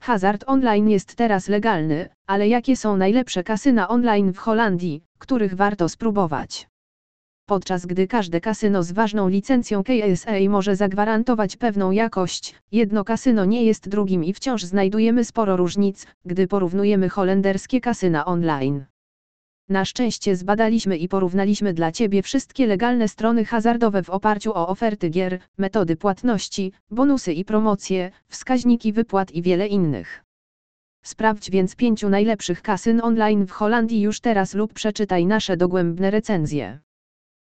Hazard online jest teraz legalny, ale jakie są najlepsze kasyna online w Holandii, których warto spróbować? Podczas gdy każde kasyno z ważną licencją KSA może zagwarantować pewną jakość, jedno kasyno nie jest drugim i wciąż znajdujemy sporo różnic, gdy porównujemy holenderskie kasyna online. Na szczęście zbadaliśmy i porównaliśmy dla Ciebie wszystkie legalne strony hazardowe w oparciu o oferty gier, metody płatności, bonusy i promocje, wskaźniki wypłat i wiele innych. Sprawdź więc pięciu najlepszych kasyn online w Holandii już teraz lub przeczytaj nasze dogłębne recenzje.